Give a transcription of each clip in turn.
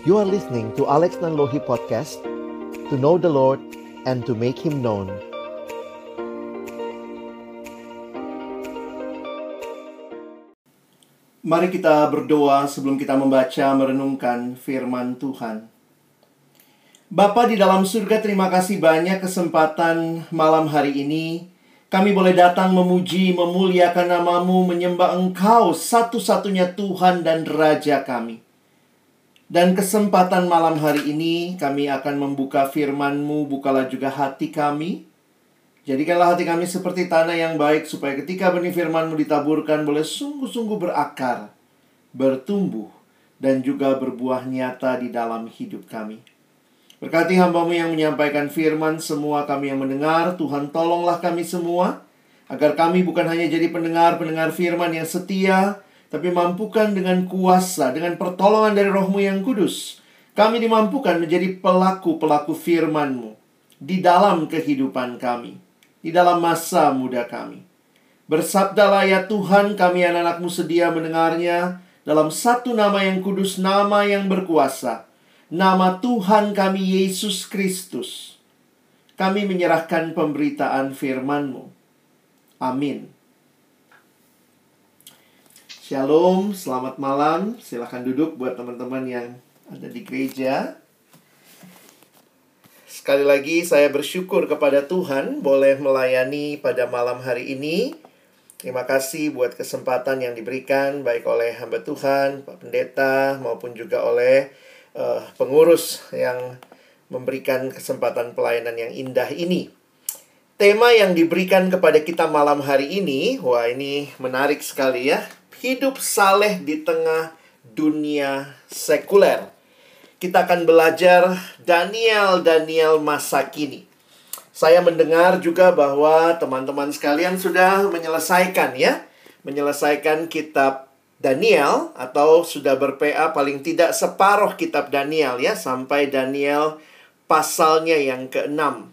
You are listening to Alex Nanlohi Podcast To know the Lord and to make Him known Mari kita berdoa sebelum kita membaca merenungkan firman Tuhan. Bapa di dalam surga, terima kasih banyak kesempatan malam hari ini. Kami boleh datang memuji, memuliakan namamu, menyembah engkau satu-satunya Tuhan dan Raja kami. Dan kesempatan malam hari ini kami akan membuka firman-Mu, bukalah juga hati kami. Jadikanlah hati kami seperti tanah yang baik supaya ketika benih firman-Mu ditaburkan boleh sungguh-sungguh berakar, bertumbuh, dan juga berbuah nyata di dalam hidup kami. Berkati hambamu yang menyampaikan firman, semua kami yang mendengar, Tuhan tolonglah kami semua, agar kami bukan hanya jadi pendengar-pendengar firman yang setia, tapi mampukan dengan kuasa, dengan pertolongan dari rohmu yang kudus. Kami dimampukan menjadi pelaku-pelaku firman-Mu di dalam kehidupan kami di dalam masa muda kami. Bersabdalah ya Tuhan kami anak-anakmu sedia mendengarnya dalam satu nama yang kudus, nama yang berkuasa. Nama Tuhan kami Yesus Kristus. Kami menyerahkan pemberitaan firman-Mu. Amin. Shalom, selamat malam. Silahkan duduk buat teman-teman yang ada di gereja. Sekali lagi saya bersyukur kepada Tuhan boleh melayani pada malam hari ini. Terima kasih buat kesempatan yang diberikan baik oleh hamba Tuhan, Pak Pendeta maupun juga oleh uh, pengurus yang memberikan kesempatan pelayanan yang indah ini. Tema yang diberikan kepada kita malam hari ini, wah ini menarik sekali ya. Hidup saleh di tengah dunia sekuler kita akan belajar Daniel-Daniel masa kini. Saya mendengar juga bahwa teman-teman sekalian sudah menyelesaikan ya, menyelesaikan kitab Daniel atau sudah berPA paling tidak separuh kitab Daniel ya sampai Daniel pasalnya yang keenam.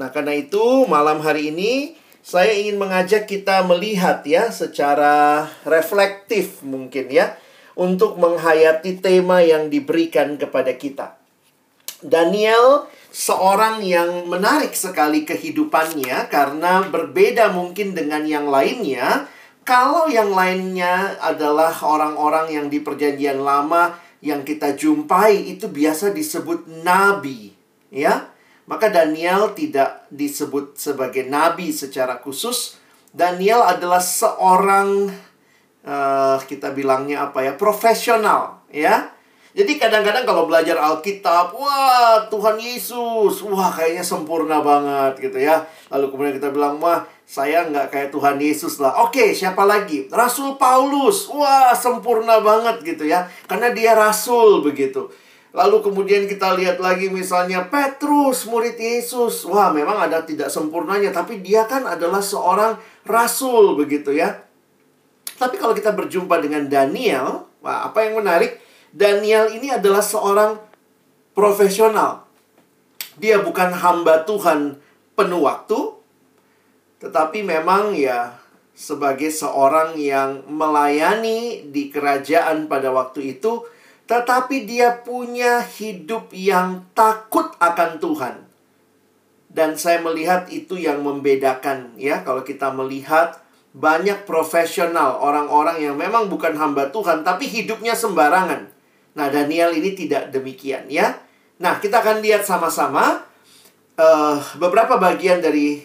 Nah, karena itu malam hari ini saya ingin mengajak kita melihat ya secara reflektif mungkin ya untuk menghayati tema yang diberikan kepada kita. Daniel seorang yang menarik sekali kehidupannya karena berbeda mungkin dengan yang lainnya. Kalau yang lainnya adalah orang-orang yang di Perjanjian Lama yang kita jumpai itu biasa disebut nabi, ya. Maka Daniel tidak disebut sebagai nabi secara khusus. Daniel adalah seorang uh, kita bilangnya apa ya profesional ya jadi kadang-kadang kalau belajar Alkitab, wah Tuhan Yesus, wah kayaknya sempurna banget gitu ya. Lalu kemudian kita bilang, wah saya nggak kayak Tuhan Yesus lah. Oke, siapa lagi? Rasul Paulus, wah sempurna banget gitu ya. Karena dia rasul begitu. Lalu kemudian kita lihat lagi misalnya Petrus, murid Yesus. Wah memang ada tidak sempurnanya, tapi dia kan adalah seorang rasul begitu ya. Tapi kalau kita berjumpa dengan Daniel, wah, apa yang menarik? Daniel ini adalah seorang profesional. Dia bukan hamba Tuhan penuh waktu, tetapi memang ya sebagai seorang yang melayani di kerajaan pada waktu itu, tetapi dia punya hidup yang takut akan Tuhan. Dan saya melihat itu yang membedakan ya kalau kita melihat banyak profesional, orang-orang yang memang bukan hamba Tuhan, tapi hidupnya sembarangan. Nah, Daniel ini tidak demikian ya. Nah, kita akan lihat sama-sama uh, beberapa bagian dari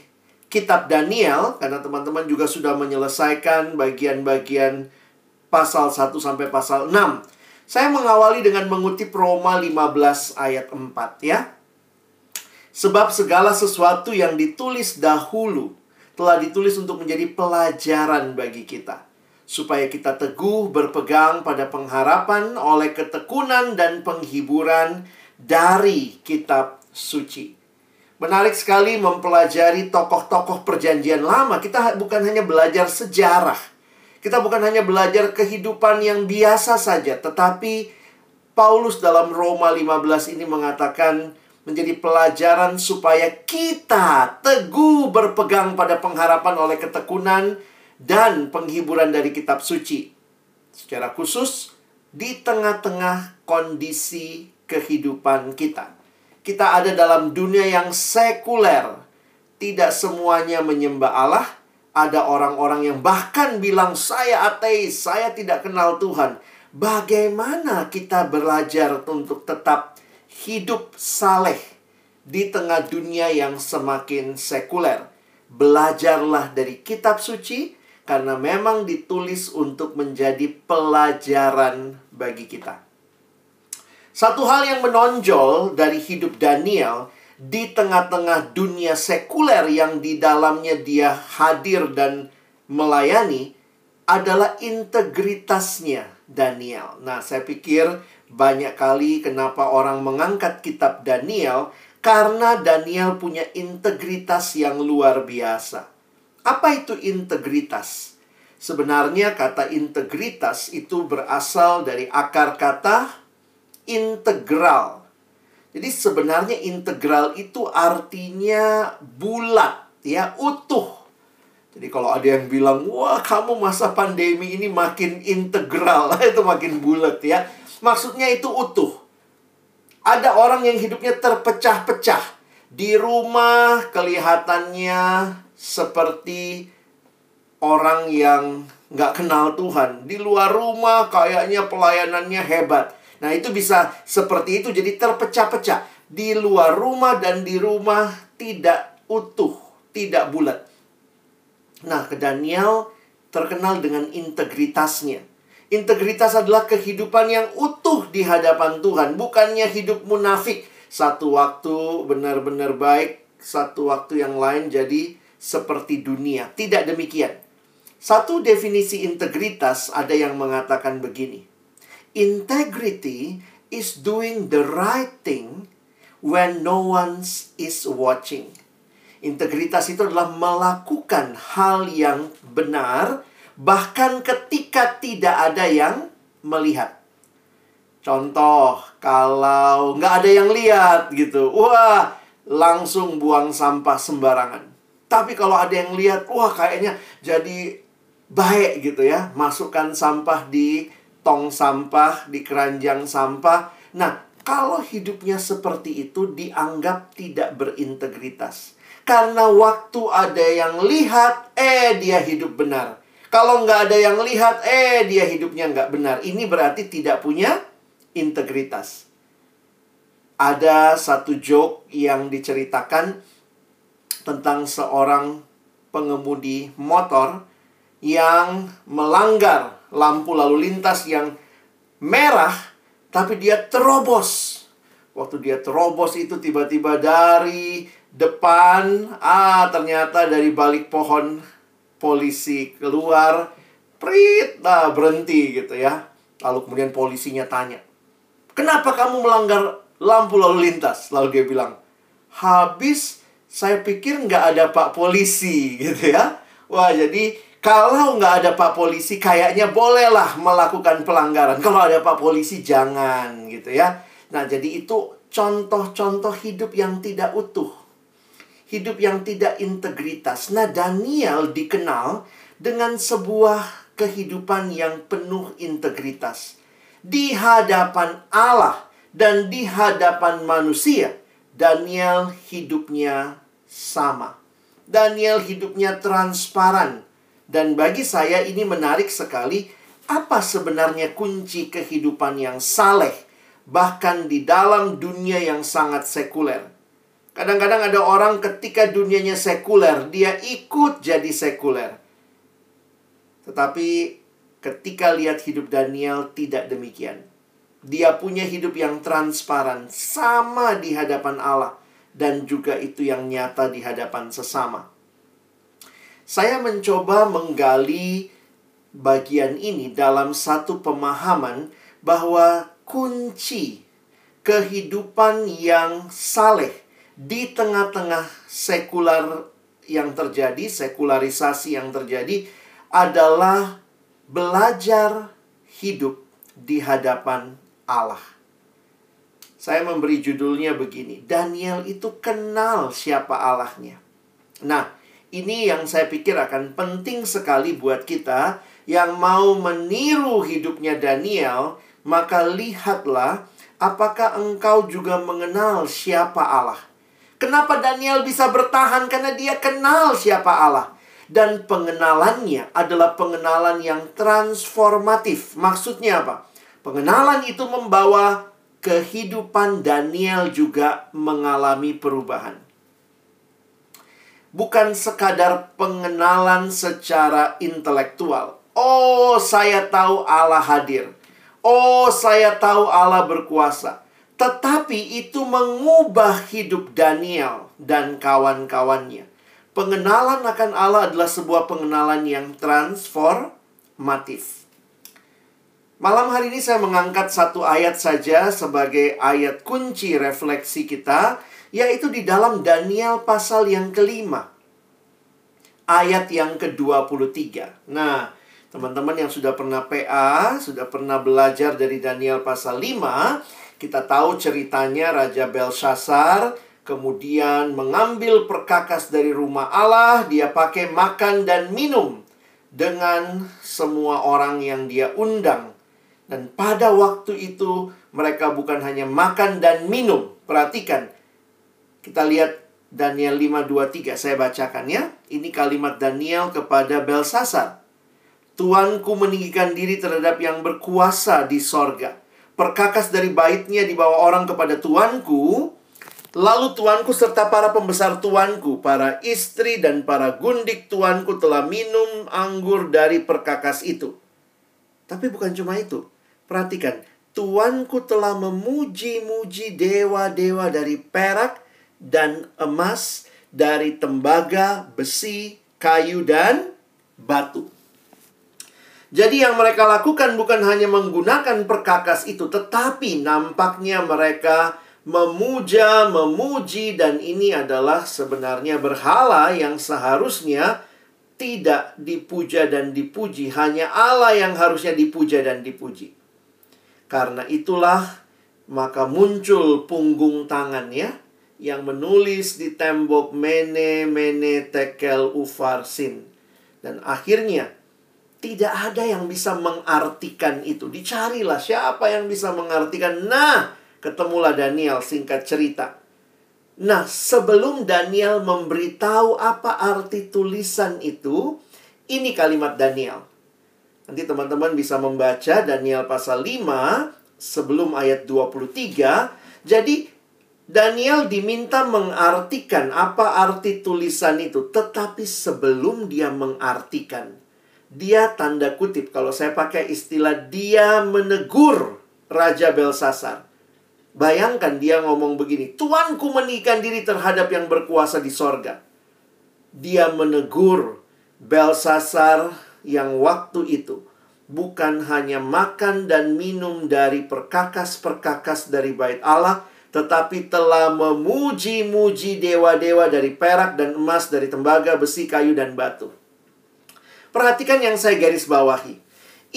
kitab Daniel, karena teman-teman juga sudah menyelesaikan bagian-bagian pasal 1 sampai pasal 6. Saya mengawali dengan mengutip Roma 15 ayat 4 ya. Sebab segala sesuatu yang ditulis dahulu telah ditulis untuk menjadi pelajaran bagi kita, supaya kita teguh berpegang pada pengharapan oleh ketekunan dan penghiburan dari kitab suci. Menarik sekali mempelajari tokoh-tokoh Perjanjian Lama. Kita bukan hanya belajar sejarah, kita bukan hanya belajar kehidupan yang biasa saja, tetapi Paulus dalam Roma 15 ini mengatakan menjadi pelajaran supaya kita teguh berpegang pada pengharapan oleh ketekunan dan penghiburan dari kitab suci. Secara khusus di tengah-tengah kondisi kehidupan kita. Kita ada dalam dunia yang sekuler. Tidak semuanya menyembah Allah. Ada orang-orang yang bahkan bilang, "Saya ateis, saya tidak kenal Tuhan." Bagaimana kita belajar untuk tetap hidup saleh di tengah dunia yang semakin sekuler? Belajarlah dari kitab suci, karena memang ditulis untuk menjadi pelajaran bagi kita. Satu hal yang menonjol dari hidup Daniel di tengah-tengah dunia sekuler yang di dalamnya dia hadir dan melayani adalah integritasnya Daniel. Nah, saya pikir banyak kali kenapa orang mengangkat kitab Daniel karena Daniel punya integritas yang luar biasa. Apa itu integritas? Sebenarnya kata integritas itu berasal dari akar kata integral. Jadi sebenarnya integral itu artinya bulat, ya, utuh. Jadi kalau ada yang bilang, "Wah, kamu masa pandemi ini makin integral." itu makin bulat ya. Maksudnya itu utuh. Ada orang yang hidupnya terpecah-pecah. Di rumah kelihatannya seperti orang yang nggak kenal Tuhan. Di luar rumah kayaknya pelayanannya hebat. Nah itu bisa seperti itu jadi terpecah-pecah. Di luar rumah dan di rumah tidak utuh, tidak bulat. Nah ke Daniel terkenal dengan integritasnya. Integritas adalah kehidupan yang utuh di hadapan Tuhan, bukannya hidup munafik. Satu waktu benar-benar baik, satu waktu yang lain jadi seperti dunia. Tidak demikian. Satu definisi integritas ada yang mengatakan begini. Integrity is doing the right thing when no one is watching. Integritas itu adalah melakukan hal yang benar bahkan ketika tidak ada yang melihat. Contoh, kalau nggak ada yang lihat gitu, wah langsung buang sampah sembarangan. Tapi kalau ada yang lihat, wah kayaknya jadi baik gitu ya. Masukkan sampah di tong sampah, di keranjang sampah. Nah, kalau hidupnya seperti itu dianggap tidak berintegritas. Karena waktu ada yang lihat, eh dia hidup benar. Kalau nggak ada yang lihat, eh dia hidupnya nggak benar. Ini berarti tidak punya integritas. Ada satu joke yang diceritakan tentang seorang pengemudi motor yang melanggar lampu lalu lintas yang merah, tapi dia terobos. Waktu dia terobos itu tiba-tiba dari depan, ah ternyata dari balik pohon polisi keluar, prit, nah berhenti gitu ya. Lalu kemudian polisinya tanya, kenapa kamu melanggar lampu lalu lintas? Lalu dia bilang, habis saya pikir nggak ada pak polisi gitu ya. Wah jadi kalau nggak ada pak polisi kayaknya bolehlah melakukan pelanggaran. Kalau ada pak polisi jangan gitu ya. Nah jadi itu contoh-contoh hidup yang tidak utuh. Hidup yang tidak integritas. Nah Daniel dikenal dengan sebuah kehidupan yang penuh integritas. Di hadapan Allah dan di hadapan manusia Daniel hidupnya sama. Daniel hidupnya transparan. Dan bagi saya ini menarik sekali apa sebenarnya kunci kehidupan yang saleh bahkan di dalam dunia yang sangat sekuler. Kadang-kadang ada orang ketika dunianya sekuler, dia ikut jadi sekuler. Tetapi ketika lihat hidup Daniel tidak demikian. Dia punya hidup yang transparan, sama di hadapan Allah, dan juga itu yang nyata di hadapan sesama. Saya mencoba menggali bagian ini dalam satu pemahaman bahwa kunci kehidupan yang saleh di tengah-tengah sekular yang terjadi, sekularisasi yang terjadi adalah belajar hidup di hadapan Allah. Saya memberi judulnya begini, Daniel itu kenal siapa Allahnya. Nah, ini yang saya pikir akan penting sekali buat kita yang mau meniru hidupnya Daniel, maka lihatlah apakah engkau juga mengenal siapa Allah? Kenapa Daniel bisa bertahan? Karena dia kenal siapa Allah. Dan pengenalannya adalah pengenalan yang transformatif. Maksudnya apa? Pengenalan itu membawa kehidupan Daniel juga mengalami perubahan. Bukan sekadar pengenalan secara intelektual. Oh, saya tahu Allah hadir. Oh, saya tahu Allah berkuasa. Tetapi itu mengubah hidup Daniel dan kawan-kawannya. Pengenalan akan Allah adalah sebuah pengenalan yang transformatif. Malam hari ini saya mengangkat satu ayat saja sebagai ayat kunci refleksi kita, yaitu di dalam Daniel pasal yang kelima. Ayat yang ke-23. Nah, teman-teman yang sudah pernah PA, sudah pernah belajar dari Daniel pasal 5, kita tahu ceritanya Raja Belshazzar kemudian mengambil perkakas dari rumah Allah, dia pakai makan dan minum dengan semua orang yang dia undang. Dan pada waktu itu mereka bukan hanya makan dan minum. Perhatikan. Kita lihat Daniel 5:23 saya bacakan ya. Ini kalimat Daniel kepada Belshazzar. Tuanku meninggikan diri terhadap yang berkuasa di sorga perkakas dari baitnya dibawa orang kepada tuanku, lalu tuanku serta para pembesar tuanku, para istri dan para gundik tuanku telah minum anggur dari perkakas itu. Tapi bukan cuma itu. Perhatikan, tuanku telah memuji-muji dewa-dewa dari perak dan emas, dari tembaga, besi, kayu, dan batu. Jadi yang mereka lakukan bukan hanya menggunakan perkakas itu, tetapi nampaknya mereka memuja, memuji, dan ini adalah sebenarnya berhala yang seharusnya tidak dipuja dan dipuji. Hanya Allah yang harusnya dipuja dan dipuji. Karena itulah maka muncul punggung tangannya yang menulis di tembok mene mene tekel ufarsin. Dan akhirnya tidak ada yang bisa mengartikan itu. Dicarilah siapa yang bisa mengartikan. Nah, ketemulah Daniel singkat cerita. Nah, sebelum Daniel memberitahu apa arti tulisan itu, ini kalimat Daniel. Nanti teman-teman bisa membaca Daniel pasal 5 sebelum ayat 23. Jadi Daniel diminta mengartikan apa arti tulisan itu, tetapi sebelum dia mengartikan, dia tanda kutip kalau saya pakai istilah dia menegur Raja Belsasar. Bayangkan dia ngomong begini, Tuanku menikah diri terhadap yang berkuasa di sorga. Dia menegur Belsasar yang waktu itu bukan hanya makan dan minum dari perkakas-perkakas dari bait Allah, tetapi telah memuji-muji dewa-dewa dari perak dan emas, dari tembaga, besi, kayu, dan batu. Perhatikan yang saya garis bawahi.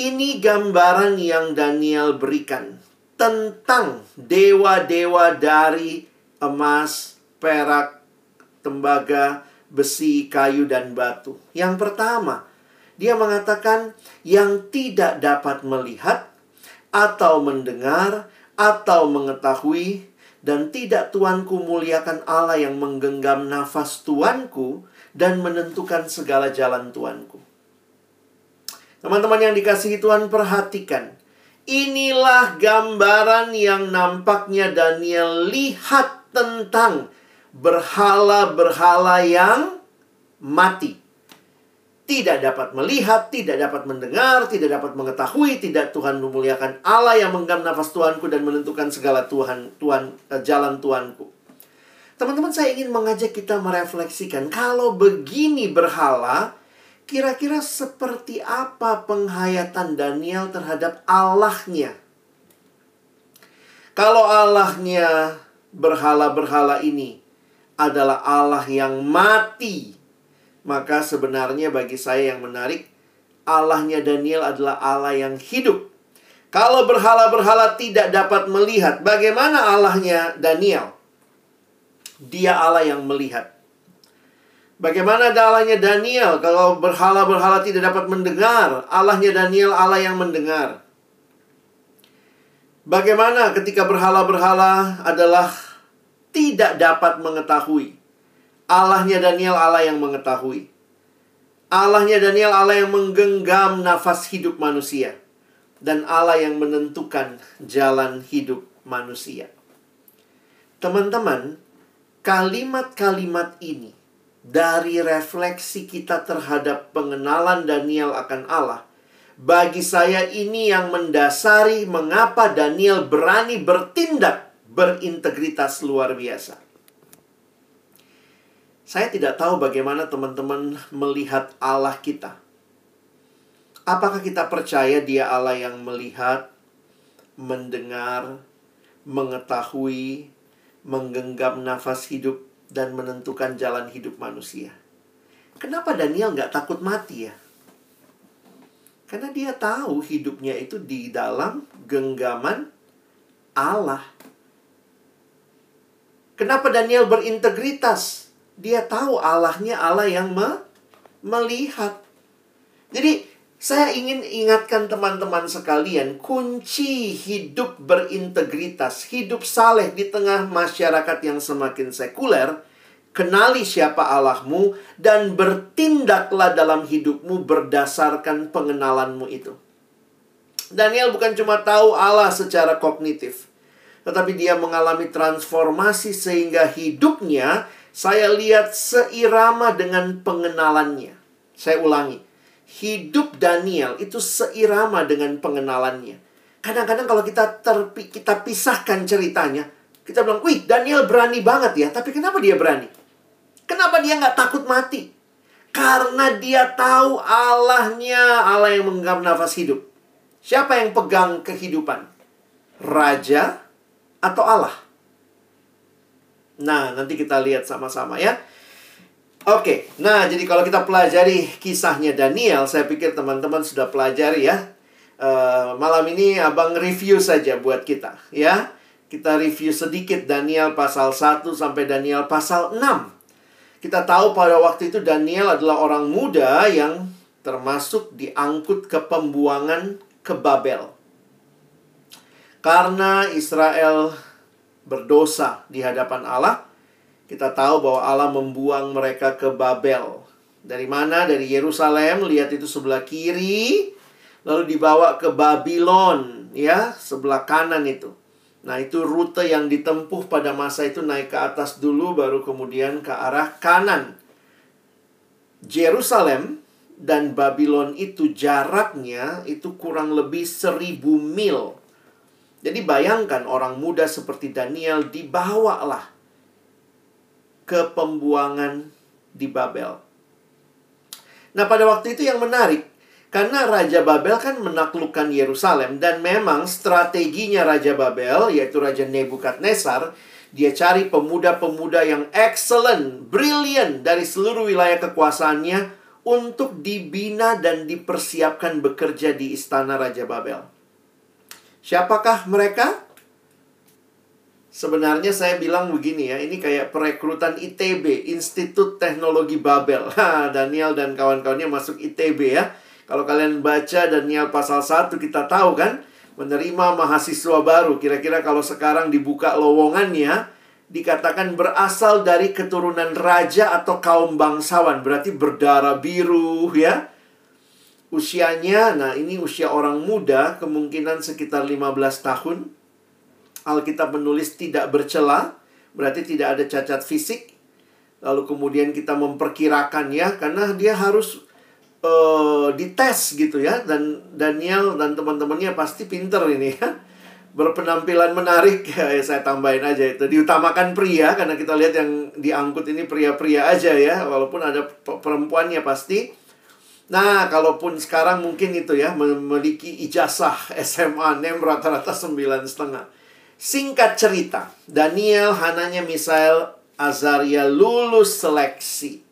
Ini gambaran yang Daniel berikan tentang dewa-dewa dari emas, perak, tembaga, besi, kayu, dan batu. Yang pertama, dia mengatakan yang tidak dapat melihat atau mendengar atau mengetahui dan tidak tuanku muliakan Allah yang menggenggam nafas tuanku dan menentukan segala jalan tuanku. Teman-teman yang dikasihi Tuhan perhatikan. Inilah gambaran yang nampaknya Daniel lihat tentang berhala-berhala yang mati. Tidak dapat melihat, tidak dapat mendengar, tidak dapat mengetahui, tidak Tuhan memuliakan Allah yang menggam nafas Tuanku dan menentukan segala Tuhan, Tuhan eh, jalan Tuanku. Teman-teman saya ingin mengajak kita merefleksikan kalau begini berhala, Kira-kira seperti apa penghayatan Daniel terhadap Allahnya? Kalau Allahnya berhala-berhala ini adalah Allah yang mati, maka sebenarnya bagi saya yang menarik, Allahnya Daniel adalah Allah yang hidup. Kalau berhala-berhala tidak dapat melihat, bagaimana Allahnya Daniel? Dia Allah yang melihat. Bagaimana Allahnya Daniel kalau berhala-berhala tidak dapat mendengar? Allahnya Daniel Allah yang mendengar. Bagaimana ketika berhala-berhala adalah tidak dapat mengetahui. Allahnya Daniel Allah yang mengetahui. Allahnya Daniel Allah yang menggenggam nafas hidup manusia. Dan Allah yang menentukan jalan hidup manusia. Teman-teman, kalimat-kalimat ini dari refleksi kita terhadap pengenalan Daniel akan Allah, bagi saya ini yang mendasari mengapa Daniel berani bertindak berintegritas luar biasa. Saya tidak tahu bagaimana teman-teman melihat Allah kita. Apakah kita percaya Dia Allah yang melihat, mendengar, mengetahui, menggenggam nafas hidup, dan menentukan jalan hidup manusia? Kenapa Daniel nggak takut mati ya? Karena dia tahu hidupnya itu di dalam genggaman Allah. Kenapa Daniel berintegritas? Dia tahu Allahnya Allah yang me melihat. Jadi saya ingin ingatkan teman-teman sekalian, kunci hidup berintegritas, hidup saleh di tengah masyarakat yang semakin sekuler, kenali siapa Allahmu dan bertindaklah dalam hidupmu berdasarkan pengenalanmu itu. Daniel bukan cuma tahu Allah secara kognitif, tetapi dia mengalami transformasi sehingga hidupnya saya lihat seirama dengan pengenalannya. Saya ulangi. Hidup Daniel itu seirama dengan pengenalannya. Kadang-kadang kalau kita terpi, kita pisahkan ceritanya, kita bilang, wih Daniel berani banget ya. Tapi kenapa dia berani? Kenapa dia nggak takut mati? Karena dia tahu Allahnya, Allah yang menggenggam nafas hidup. Siapa yang pegang kehidupan? Raja atau Allah? Nah, nanti kita lihat sama-sama ya. Oke, nah jadi kalau kita pelajari kisahnya Daniel, saya pikir teman-teman sudah pelajari ya. Uh, malam ini abang review saja buat kita ya. Kita review sedikit Daniel pasal 1 sampai Daniel pasal 6. Kita tahu pada waktu itu Daniel adalah orang muda yang termasuk diangkut ke pembuangan ke Babel. Karena Israel berdosa di hadapan Allah, kita tahu bahwa Allah membuang mereka ke Babel. Dari mana? Dari Yerusalem, lihat itu sebelah kiri, lalu dibawa ke Babylon, ya, sebelah kanan itu. Nah, itu rute yang ditempuh pada masa itu naik ke atas dulu baru kemudian ke arah kanan. Jerusalem dan Babylon itu jaraknya itu kurang lebih seribu mil jadi bayangkan orang muda seperti Daniel dibawalah ke pembuangan di Babel. Nah, pada waktu itu yang menarik karena Raja Babel kan menaklukkan Yerusalem dan memang strateginya Raja Babel yaitu Raja Nebukadnezar dia cari pemuda-pemuda yang excellent, brilliant dari seluruh wilayah kekuasaannya untuk dibina dan dipersiapkan bekerja di istana Raja Babel. Siapakah mereka? Sebenarnya saya bilang begini ya, ini kayak perekrutan ITB, Institut Teknologi Babel. Ha, Daniel dan kawan-kawannya masuk ITB ya. Kalau kalian baca Daniel pasal 1 kita tahu kan, menerima mahasiswa baru. Kira-kira kalau sekarang dibuka lowongannya, dikatakan berasal dari keturunan raja atau kaum bangsawan. Berarti berdarah biru ya Usianya, nah ini usia orang muda, kemungkinan sekitar 15 tahun. Alkitab menulis tidak bercela, berarti tidak ada cacat fisik. Lalu kemudian kita memperkirakan ya, karena dia harus uh, dites gitu ya. Dan Daniel dan teman-temannya pasti pinter ini ya. Berpenampilan menarik, ya, saya tambahin aja itu. Diutamakan pria, karena kita lihat yang diangkut ini pria-pria aja ya. Walaupun ada perempuannya pasti. Nah, kalaupun sekarang mungkin itu ya memiliki ijazah SMA NEM rata-rata sembilan setengah. Singkat cerita, Daniel, Hananya, Misael, Azaria lulus seleksi.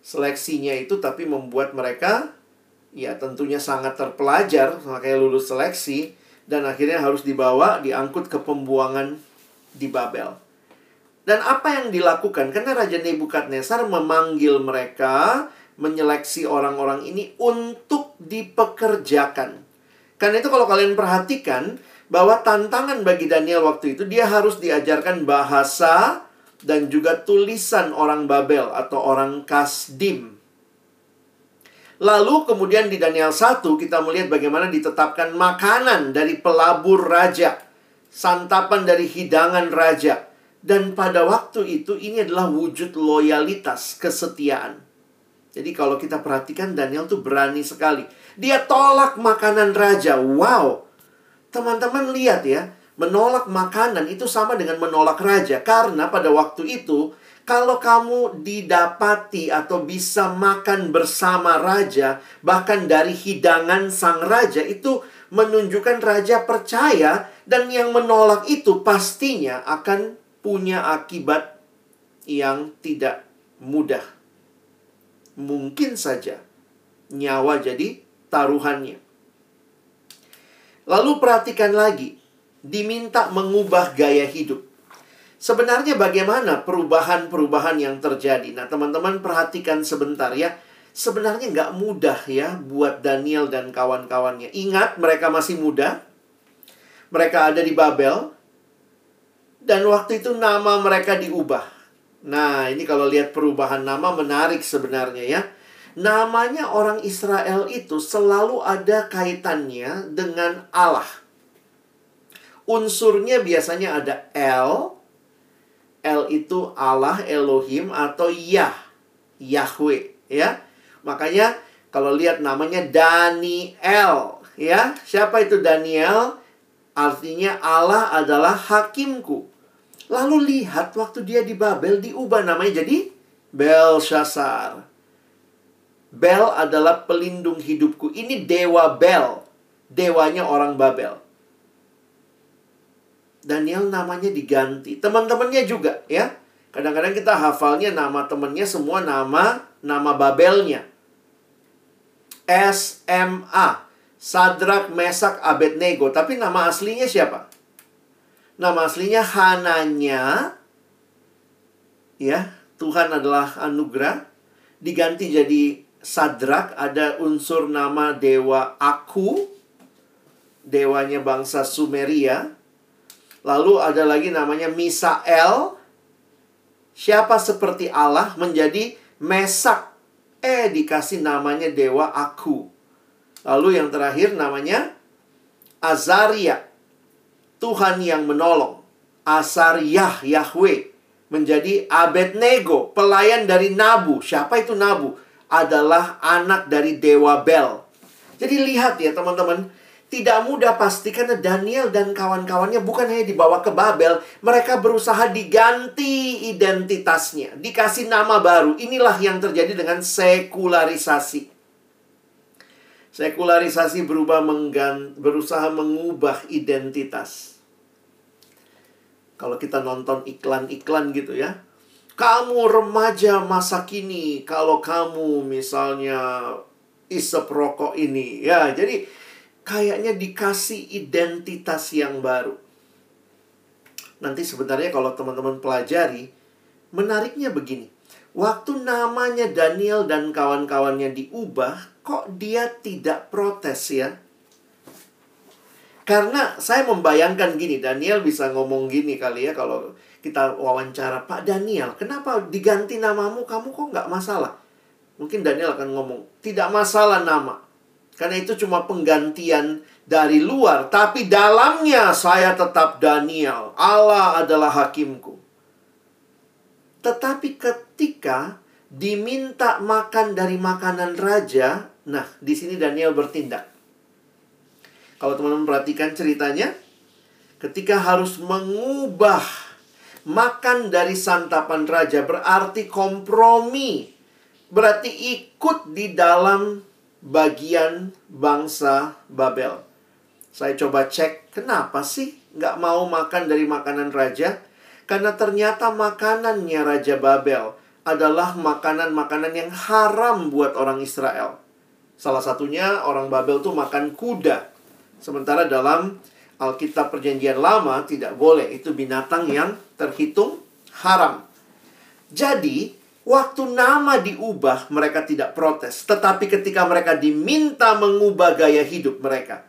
Seleksinya itu tapi membuat mereka ya tentunya sangat terpelajar, makanya lulus seleksi dan akhirnya harus dibawa diangkut ke pembuangan di Babel. Dan apa yang dilakukan? Karena Raja Nebukadnezar memanggil mereka menyeleksi orang-orang ini untuk dipekerjakan. Karena itu kalau kalian perhatikan bahwa tantangan bagi Daniel waktu itu dia harus diajarkan bahasa dan juga tulisan orang Babel atau orang Kasdim. Lalu kemudian di Daniel 1 kita melihat bagaimana ditetapkan makanan dari pelabur raja, santapan dari hidangan raja. Dan pada waktu itu ini adalah wujud loyalitas, kesetiaan. Jadi kalau kita perhatikan Daniel tuh berani sekali. Dia tolak makanan raja. Wow. Teman-teman lihat ya, menolak makanan itu sama dengan menolak raja karena pada waktu itu kalau kamu didapati atau bisa makan bersama raja, bahkan dari hidangan sang raja itu menunjukkan raja percaya dan yang menolak itu pastinya akan punya akibat yang tidak mudah. Mungkin saja nyawa jadi taruhannya. Lalu perhatikan lagi, diminta mengubah gaya hidup. Sebenarnya bagaimana perubahan-perubahan yang terjadi? Nah, teman-teman perhatikan sebentar ya. Sebenarnya nggak mudah ya buat Daniel dan kawan-kawannya. Ingat, mereka masih muda. Mereka ada di Babel. Dan waktu itu nama mereka diubah. Nah, ini kalau lihat perubahan nama menarik sebenarnya ya. Namanya orang Israel itu selalu ada kaitannya dengan Allah. Unsurnya biasanya ada L, El itu Allah, Elohim atau Yah, Yahweh, ya. Makanya kalau lihat namanya Daniel, ya. Siapa itu Daniel? Artinya Allah adalah hakimku. Lalu lihat waktu dia di Babel diubah namanya jadi Belshazzar. Bel adalah pelindung hidupku. Ini dewa Bel, dewanya orang Babel. Daniel namanya diganti. Teman-temannya juga ya. Kadang-kadang kita hafalnya nama temannya semua nama nama Babelnya. SMA. Sadrak, Mesak, Abednego. Tapi nama aslinya siapa? Nama aslinya Hananya. Ya, Tuhan adalah anugerah. Diganti jadi Sadrak, ada unsur nama dewa Aku. Dewanya bangsa Sumeria Lalu ada lagi namanya Misael. Siapa seperti Allah menjadi Mesak. Eh dikasih namanya dewa aku. Lalu yang terakhir namanya Azaria. Tuhan yang menolong. Asariyah Yahweh menjadi Abednego, pelayan dari Nabu. Siapa itu Nabu? Adalah anak dari dewa Bel. Jadi lihat ya teman-teman, tidak mudah pasti karena Daniel dan kawan-kawannya bukan hanya dibawa ke Babel, mereka berusaha diganti identitasnya, dikasih nama baru. Inilah yang terjadi dengan sekularisasi. Sekularisasi berubah menggan, berusaha mengubah identitas. Kalau kita nonton iklan-iklan gitu ya. Kamu remaja masa kini kalau kamu misalnya isep rokok ini. Ya, jadi kayaknya dikasih identitas yang baru. Nanti sebenarnya kalau teman-teman pelajari, menariknya begini. Waktu namanya Daniel dan kawan-kawannya diubah, kok dia tidak protes ya? Karena saya membayangkan gini, Daniel bisa ngomong gini kali ya kalau kita wawancara, Pak Daniel, kenapa diganti namamu, kamu kok nggak masalah? Mungkin Daniel akan ngomong, tidak masalah nama. Karena itu cuma penggantian dari luar, tapi dalamnya saya tetap Daniel. Allah adalah hakimku. Tetapi ketika diminta makan dari makanan raja, nah di sini Daniel bertindak. Kalau teman-teman perhatikan ceritanya, ketika harus mengubah makan dari santapan raja berarti kompromi. Berarti ikut di dalam bagian bangsa Babel. Saya coba cek, kenapa sih nggak mau makan dari makanan raja? Karena ternyata makanannya Raja Babel adalah makanan-makanan yang haram buat orang Israel. Salah satunya orang Babel tuh makan kuda. Sementara dalam Alkitab Perjanjian Lama tidak boleh. Itu binatang yang terhitung haram. Jadi, Waktu nama diubah, mereka tidak protes. Tetapi ketika mereka diminta mengubah gaya hidup mereka,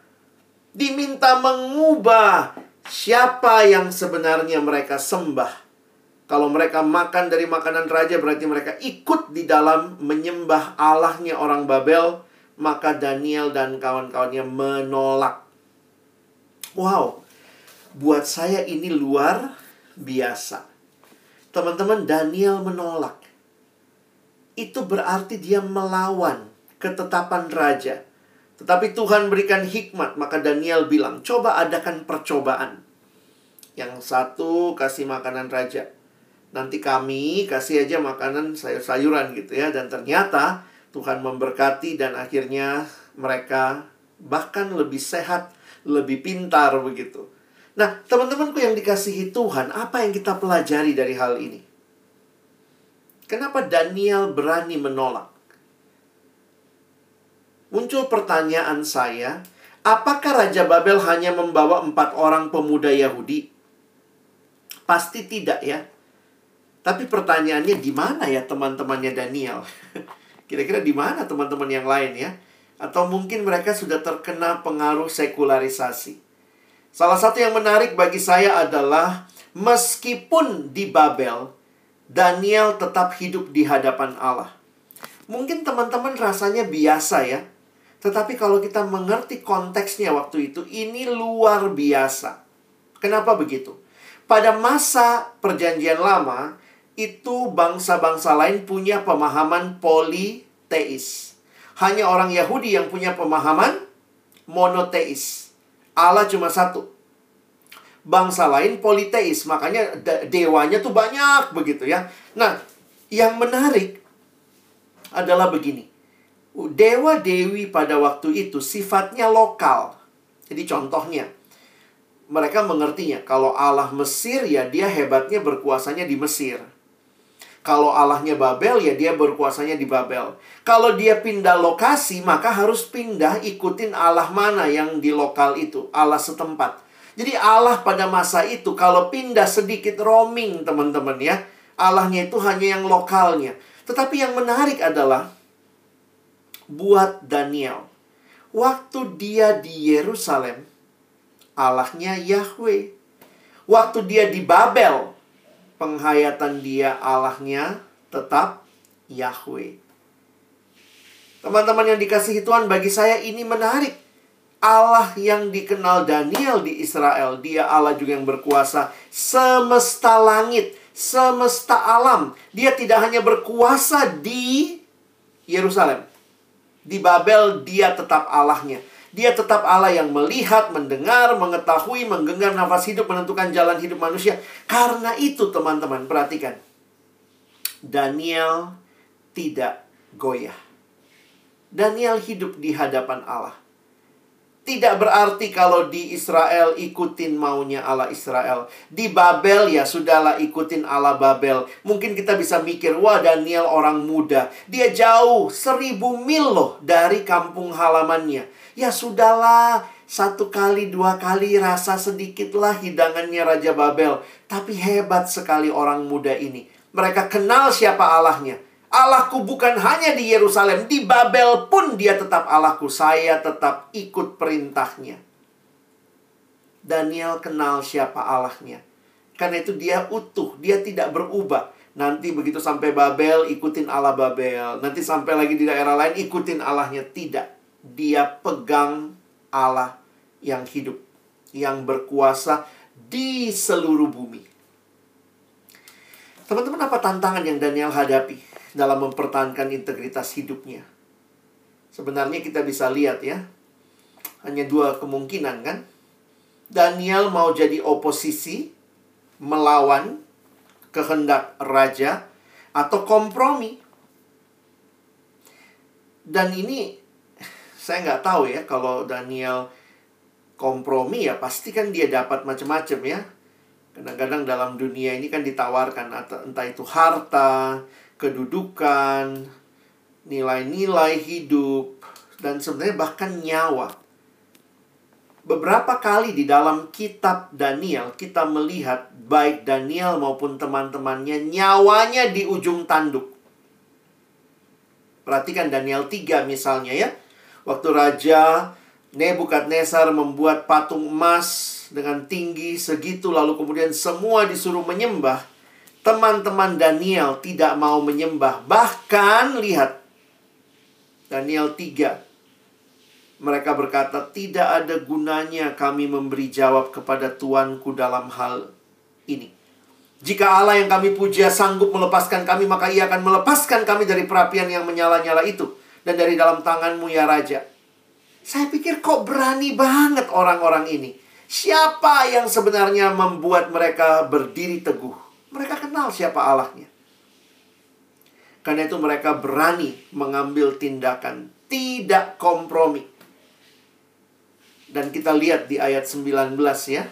Diminta mengubah siapa yang sebenarnya mereka sembah. Kalau mereka makan dari makanan raja berarti mereka ikut di dalam menyembah Allahnya orang Babel, maka Daniel dan kawan-kawannya menolak. Wow, buat saya ini luar biasa. Teman-teman, Daniel menolak. Itu berarti dia melawan ketetapan raja. Tetapi Tuhan berikan hikmat, maka Daniel bilang, "Coba adakan percobaan." Yang satu kasih makanan raja. Nanti kami kasih aja makanan sayur-sayuran gitu ya. Dan ternyata Tuhan memberkati dan akhirnya mereka bahkan lebih sehat, lebih pintar begitu. Nah, teman-temanku yang dikasihi Tuhan, apa yang kita pelajari dari hal ini? Kenapa Daniel berani menolak? Muncul pertanyaan saya, apakah Raja Babel hanya membawa empat orang pemuda Yahudi? Pasti tidak ya. Tapi pertanyaannya di mana ya teman-temannya Daniel? Kira-kira di mana teman-teman yang lain ya? Atau mungkin mereka sudah terkena pengaruh sekularisasi. Salah satu yang menarik bagi saya adalah meskipun di Babel, Daniel tetap hidup di hadapan Allah. Mungkin teman-teman rasanya biasa ya. Tetapi kalau kita mengerti konteksnya waktu itu, ini luar biasa. Kenapa begitu? Pada masa perjanjian lama, itu bangsa-bangsa lain punya pemahaman politeis. Hanya orang Yahudi yang punya pemahaman monoteis. Allah cuma satu. Bangsa lain politeis, makanya dewanya tuh banyak begitu ya. Nah, yang menarik adalah begini. Dewa dewi pada waktu itu sifatnya lokal. Jadi contohnya, mereka mengertinya kalau Allah Mesir ya dia hebatnya berkuasanya di Mesir. Kalau Allahnya Babel, ya dia berkuasanya di Babel. Kalau dia pindah lokasi, maka harus pindah ikutin Allah mana yang di lokal itu. Allah setempat. Jadi Allah pada masa itu, kalau pindah sedikit roaming, teman-teman ya. Allahnya itu hanya yang lokalnya. Tetapi yang menarik adalah, buat Daniel. Waktu dia di Yerusalem, Allahnya Yahweh. Waktu dia di Babel, penghayatan dia Allahnya tetap Yahweh. Teman-teman yang dikasihi Tuhan, bagi saya ini menarik. Allah yang dikenal Daniel di Israel, dia Allah juga yang berkuasa semesta langit, semesta alam. Dia tidak hanya berkuasa di Yerusalem. Di Babel dia tetap Allahnya. Dia tetap Allah yang melihat, mendengar, mengetahui, menggenggam nafas hidup, menentukan jalan hidup manusia. Karena itu teman-teman, perhatikan. Daniel tidak goyah. Daniel hidup di hadapan Allah. Tidak berarti kalau di Israel ikutin maunya Allah Israel. Di Babel ya sudahlah ikutin Allah Babel. Mungkin kita bisa mikir, wah Daniel orang muda. Dia jauh, seribu mil loh dari kampung halamannya. Ya sudahlah, satu kali dua kali rasa sedikitlah hidangannya Raja Babel. Tapi hebat sekali orang muda ini. Mereka kenal siapa Allahnya. Allahku bukan hanya di Yerusalem, di Babel pun dia tetap Allahku. Saya tetap ikut perintahnya. Daniel kenal siapa Allahnya. Karena itu dia utuh, dia tidak berubah. Nanti begitu sampai Babel, ikutin Allah Babel. Nanti sampai lagi di daerah lain, ikutin Allahnya. Tidak. Dia pegang Allah yang hidup. Yang berkuasa di seluruh bumi. Teman-teman, apa tantangan yang Daniel hadapi? dalam mempertahankan integritas hidupnya. Sebenarnya kita bisa lihat ya, hanya dua kemungkinan kan. Daniel mau jadi oposisi, melawan kehendak raja, atau kompromi. Dan ini saya nggak tahu ya kalau Daniel kompromi ya pasti kan dia dapat macam-macam ya. Kadang-kadang dalam dunia ini kan ditawarkan entah itu harta, kedudukan, nilai-nilai hidup, dan sebenarnya bahkan nyawa. Beberapa kali di dalam kitab Daniel, kita melihat baik Daniel maupun teman-temannya nyawanya di ujung tanduk. Perhatikan Daniel 3 misalnya ya. Waktu raja Nebukadnezar membuat patung emas dengan tinggi segitu lalu kemudian semua disuruh menyembah. Teman-teman Daniel tidak mau menyembah. Bahkan lihat Daniel 3. Mereka berkata, "Tidak ada gunanya kami memberi jawab kepada tuanku dalam hal ini." Jika Allah yang kami puja sanggup melepaskan kami, maka ia akan melepaskan kami dari perapian yang menyala-nyala itu. Dan dari dalam tanganmu ya Raja. Saya pikir kok berani banget orang-orang ini. Siapa yang sebenarnya membuat mereka berdiri teguh? Mereka kenal siapa Allahnya. Karena itu mereka berani mengambil tindakan. Tidak kompromi. Dan kita lihat di ayat 19 ya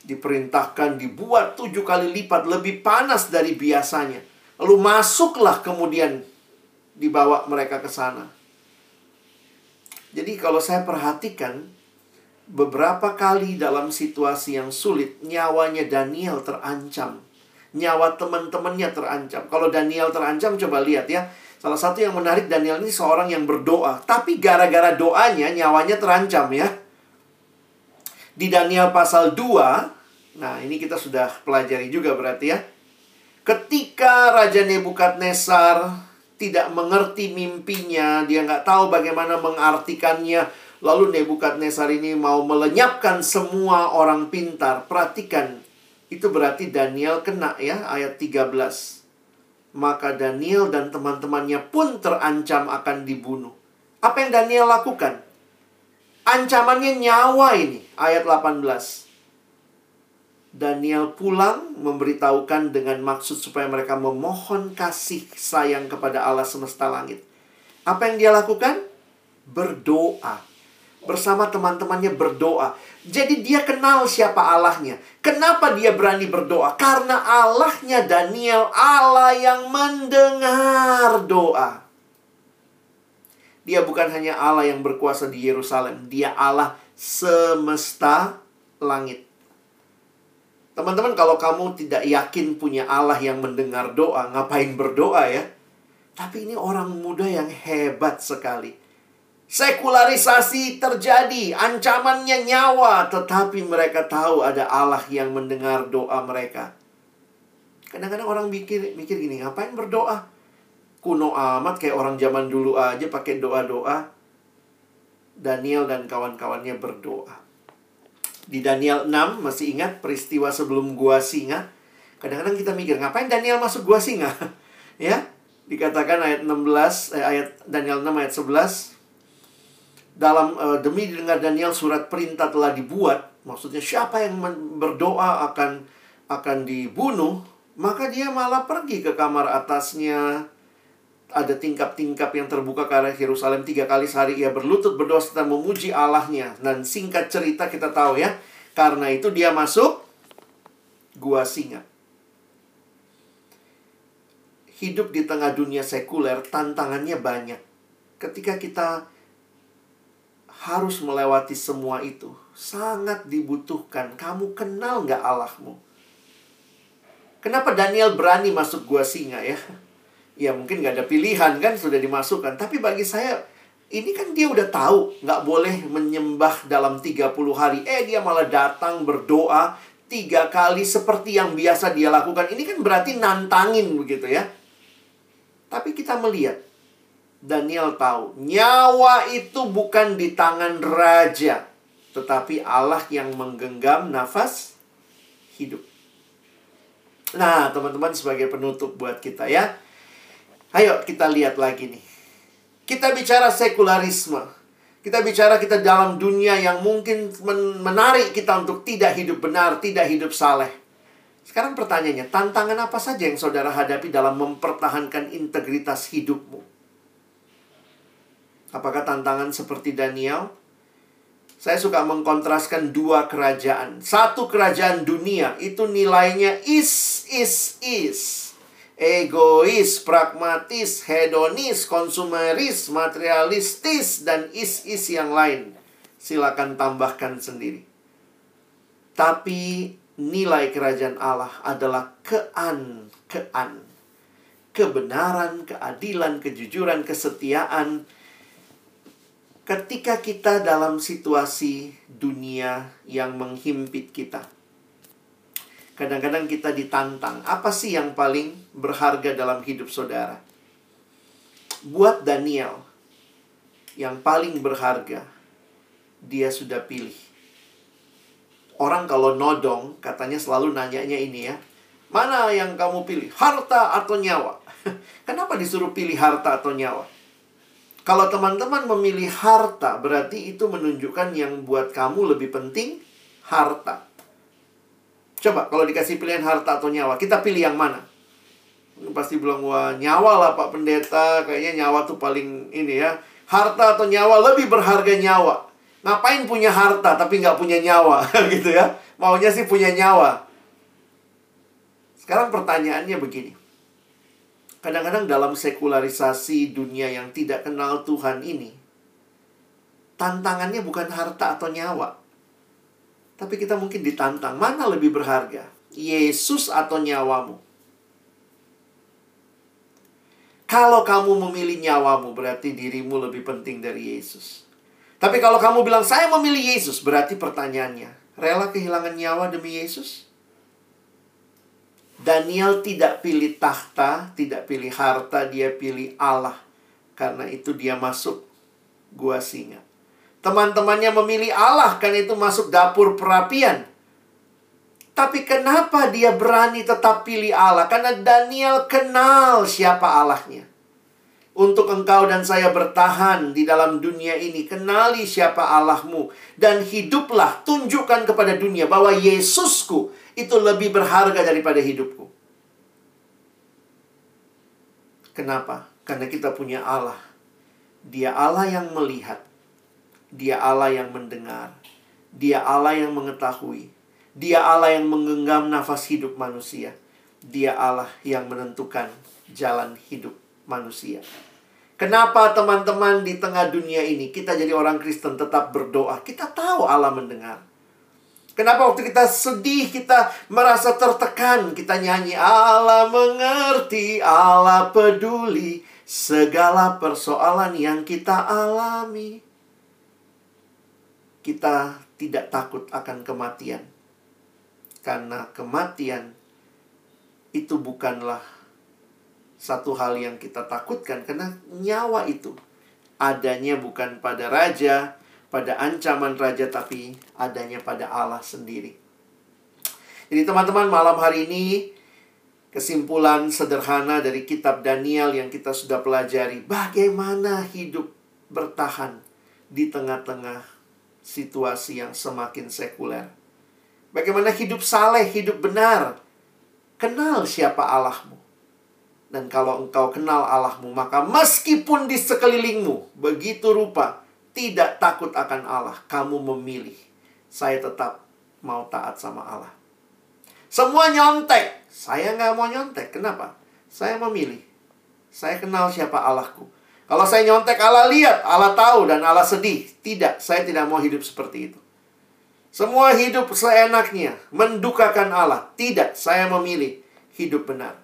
diperintahkan dibuat tujuh kali lipat lebih panas dari biasanya. Lalu masuklah kemudian dibawa mereka ke sana. Jadi kalau saya perhatikan beberapa kali dalam situasi yang sulit nyawanya Daniel terancam. Nyawa teman-temannya terancam. Kalau Daniel terancam coba lihat ya. Salah satu yang menarik Daniel ini seorang yang berdoa, tapi gara-gara doanya nyawanya terancam ya di Daniel pasal 2, nah ini kita sudah pelajari juga berarti ya. Ketika Raja Nebukadnezar tidak mengerti mimpinya, dia nggak tahu bagaimana mengartikannya, lalu Nebukadnezar ini mau melenyapkan semua orang pintar. Perhatikan, itu berarti Daniel kena ya, ayat 13. Maka Daniel dan teman-temannya pun terancam akan dibunuh. Apa yang Daniel lakukan? Ancamannya nyawa ini, ayat 18. Daniel pulang memberitahukan dengan maksud supaya mereka memohon kasih sayang kepada Allah semesta langit. Apa yang dia lakukan? Berdoa. Bersama teman-temannya berdoa. Jadi dia kenal siapa Allahnya. Kenapa dia berani berdoa? Karena Allahnya Daniel Allah yang mendengar doa. Dia bukan hanya Allah yang berkuasa di Yerusalem, dia Allah semesta langit. Teman-teman, kalau kamu tidak yakin punya Allah yang mendengar doa, ngapain berdoa ya? Tapi ini orang muda yang hebat sekali. Sekularisasi terjadi, ancamannya nyawa, tetapi mereka tahu ada Allah yang mendengar doa mereka. Kadang-kadang orang mikir mikir gini, ngapain berdoa? kuno amat kayak orang zaman dulu aja pakai doa-doa. Daniel dan kawan-kawannya berdoa. Di Daniel 6 masih ingat peristiwa sebelum gua singa? Kadang-kadang kita mikir, ngapain Daniel masuk gua singa? ya, dikatakan ayat 16 eh, ayat Daniel 6 ayat 11 dalam uh, demi didengar Daniel surat perintah telah dibuat, maksudnya siapa yang berdoa akan akan dibunuh, maka dia malah pergi ke kamar atasnya, ada tingkap-tingkap yang terbuka ke arah Yerusalem. Tiga kali sehari ia berlutut berdoa serta memuji Allahnya. Dan singkat cerita kita tahu ya karena itu dia masuk gua singa. Hidup di tengah dunia sekuler tantangannya banyak. Ketika kita harus melewati semua itu sangat dibutuhkan kamu kenal nggak Allahmu? Kenapa Daniel berani masuk gua singa ya ya mungkin nggak ada pilihan kan sudah dimasukkan. Tapi bagi saya ini kan dia udah tahu nggak boleh menyembah dalam 30 hari. Eh dia malah datang berdoa tiga kali seperti yang biasa dia lakukan. Ini kan berarti nantangin begitu ya. Tapi kita melihat Daniel tahu nyawa itu bukan di tangan raja, tetapi Allah yang menggenggam nafas hidup. Nah, teman-teman sebagai penutup buat kita ya. Ayo kita lihat lagi nih. Kita bicara sekularisme. Kita bicara kita dalam dunia yang mungkin menarik kita untuk tidak hidup benar, tidak hidup saleh. Sekarang pertanyaannya, tantangan apa saja yang saudara hadapi dalam mempertahankan integritas hidupmu? Apakah tantangan seperti Daniel? Saya suka mengkontraskan dua kerajaan. Satu kerajaan dunia itu nilainya is, is, is egois, pragmatis, hedonis, konsumeris, materialistis, dan is-is yang lain. Silakan tambahkan sendiri. Tapi nilai kerajaan Allah adalah kean, kean. Kebenaran, keadilan, kejujuran, kesetiaan. ketika kita dalam situasi dunia yang menghimpit kita, kadang-kadang kita ditantang, apa sih yang paling berharga dalam hidup saudara? Buat Daniel, yang paling berharga, dia sudah pilih. Orang kalau nodong, katanya selalu nanyanya ini ya, mana yang kamu pilih, harta atau nyawa? Kenapa disuruh pilih harta atau nyawa? Kalau teman-teman memilih harta, berarti itu menunjukkan yang buat kamu lebih penting harta. Coba kalau dikasih pilihan harta atau nyawa, kita pilih yang mana? Pasti bilang, wah nyawa lah Pak Pendeta, kayaknya nyawa tuh paling ini ya. Harta atau nyawa lebih berharga nyawa. Ngapain punya harta tapi nggak punya nyawa gitu ya? Maunya sih punya nyawa. Sekarang pertanyaannya begini kadang-kadang dalam sekularisasi dunia yang tidak kenal Tuhan ini, tantangannya bukan harta atau nyawa. Tapi kita mungkin ditantang, mana lebih berharga? Yesus atau nyawamu? Kalau kamu memilih nyawamu, berarti dirimu lebih penting dari Yesus. Tapi kalau kamu bilang, saya memilih Yesus, berarti pertanyaannya, rela kehilangan nyawa demi Yesus? Daniel tidak pilih tahta, tidak pilih harta, dia pilih Allah. Karena itu dia masuk gua singa. Teman-temannya memilih Allah, karena itu masuk dapur perapian. Tapi kenapa dia berani tetap pilih Allah? Karena Daniel kenal siapa Allahnya. Untuk engkau dan saya bertahan di dalam dunia ini, kenali siapa Allahmu. Dan hiduplah, tunjukkan kepada dunia bahwa Yesusku itu lebih berharga daripada hidupku. Kenapa? Karena kita punya Allah. Dia Allah yang melihat. Dia Allah yang mendengar. Dia Allah yang mengetahui. Dia Allah yang menggenggam nafas hidup manusia. Dia Allah yang menentukan jalan hidup manusia. Kenapa teman-teman di tengah dunia ini kita jadi orang Kristen tetap berdoa? Kita tahu Allah mendengar. Kenapa waktu kita sedih, kita merasa tertekan, kita nyanyi Allah mengerti, Allah peduli segala persoalan yang kita alami. Kita tidak takut akan kematian. Karena kematian itu bukanlah satu hal yang kita takutkan karena nyawa itu adanya bukan pada raja, pada ancaman raja tapi adanya pada Allah sendiri. Jadi teman-teman malam hari ini kesimpulan sederhana dari kitab Daniel yang kita sudah pelajari bagaimana hidup bertahan di tengah-tengah situasi yang semakin sekuler. Bagaimana hidup saleh, hidup benar. Kenal siapa Allahmu. Dan kalau engkau kenal Allahmu, maka meskipun di sekelilingmu begitu rupa tidak takut akan Allah, kamu memilih. Saya tetap mau taat sama Allah. Semua nyontek. Saya nggak mau nyontek. Kenapa? Saya memilih. Saya kenal siapa Allahku. Kalau saya nyontek, Allah lihat, Allah tahu, dan Allah sedih. Tidak, saya tidak mau hidup seperti itu. Semua hidup seenaknya, mendukakan Allah. Tidak, saya memilih hidup benar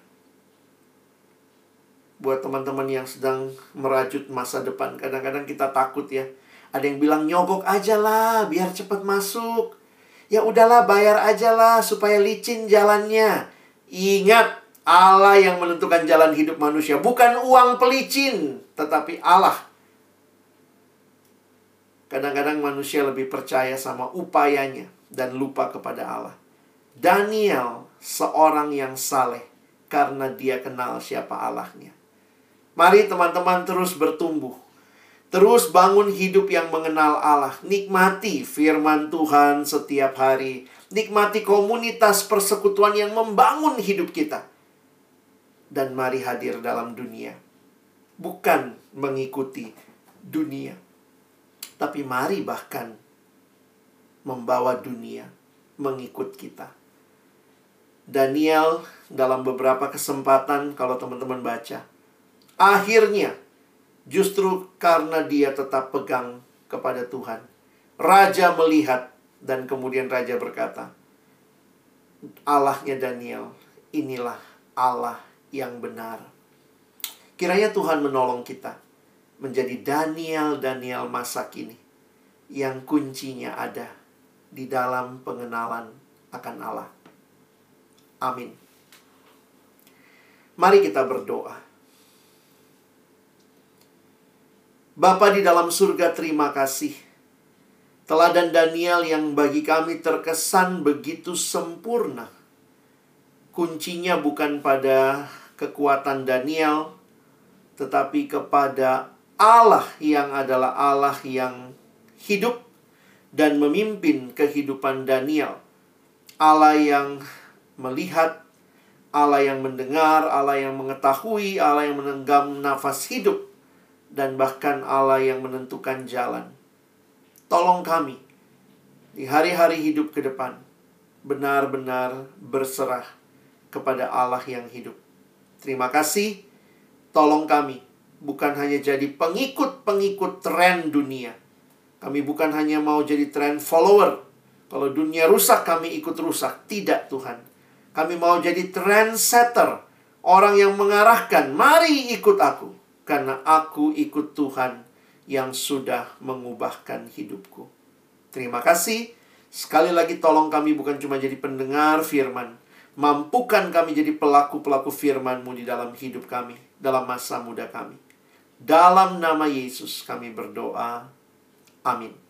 buat teman-teman yang sedang merajut masa depan. Kadang-kadang kita takut ya. Ada yang bilang nyogok aja lah biar cepat masuk. Ya udahlah bayar aja lah supaya licin jalannya. Ingat Allah yang menentukan jalan hidup manusia. Bukan uang pelicin. Tetapi Allah. Kadang-kadang manusia lebih percaya sama upayanya. Dan lupa kepada Allah. Daniel seorang yang saleh. Karena dia kenal siapa Allahnya. Mari teman-teman terus bertumbuh. Terus bangun hidup yang mengenal Allah. Nikmati firman Tuhan setiap hari. Nikmati komunitas persekutuan yang membangun hidup kita. Dan mari hadir dalam dunia. Bukan mengikuti dunia. Tapi mari bahkan membawa dunia mengikut kita. Daniel dalam beberapa kesempatan kalau teman-teman baca Akhirnya, justru karena dia tetap pegang kepada Tuhan, raja melihat dan kemudian raja berkata, Allahnya Daniel, inilah Allah yang benar. Kiranya Tuhan menolong kita menjadi Daniel-Daniel masa kini yang kuncinya ada di dalam pengenalan akan Allah. Amin. Mari kita berdoa. Bapa di dalam surga, terima kasih. Teladan Daniel yang bagi kami terkesan begitu sempurna. Kuncinya bukan pada kekuatan Daniel, tetapi kepada Allah yang adalah Allah yang hidup dan memimpin kehidupan Daniel. Allah yang melihat, Allah yang mendengar, Allah yang mengetahui, Allah yang menenggam nafas hidup, dan bahkan Allah yang menentukan jalan. Tolong kami di hari-hari hidup ke depan benar-benar berserah kepada Allah yang hidup. Terima kasih. Tolong kami bukan hanya jadi pengikut-pengikut tren dunia. Kami bukan hanya mau jadi tren follower. Kalau dunia rusak, kami ikut rusak. Tidak, Tuhan. Kami mau jadi trendsetter. Orang yang mengarahkan, mari ikut aku. Karena aku ikut Tuhan yang sudah mengubahkan hidupku. Terima kasih. Sekali lagi tolong kami bukan cuma jadi pendengar firman, Mampukan kami jadi pelaku-pelaku firman-Mu di dalam hidup kami, dalam masa muda kami. Dalam nama Yesus kami berdoa. Amin.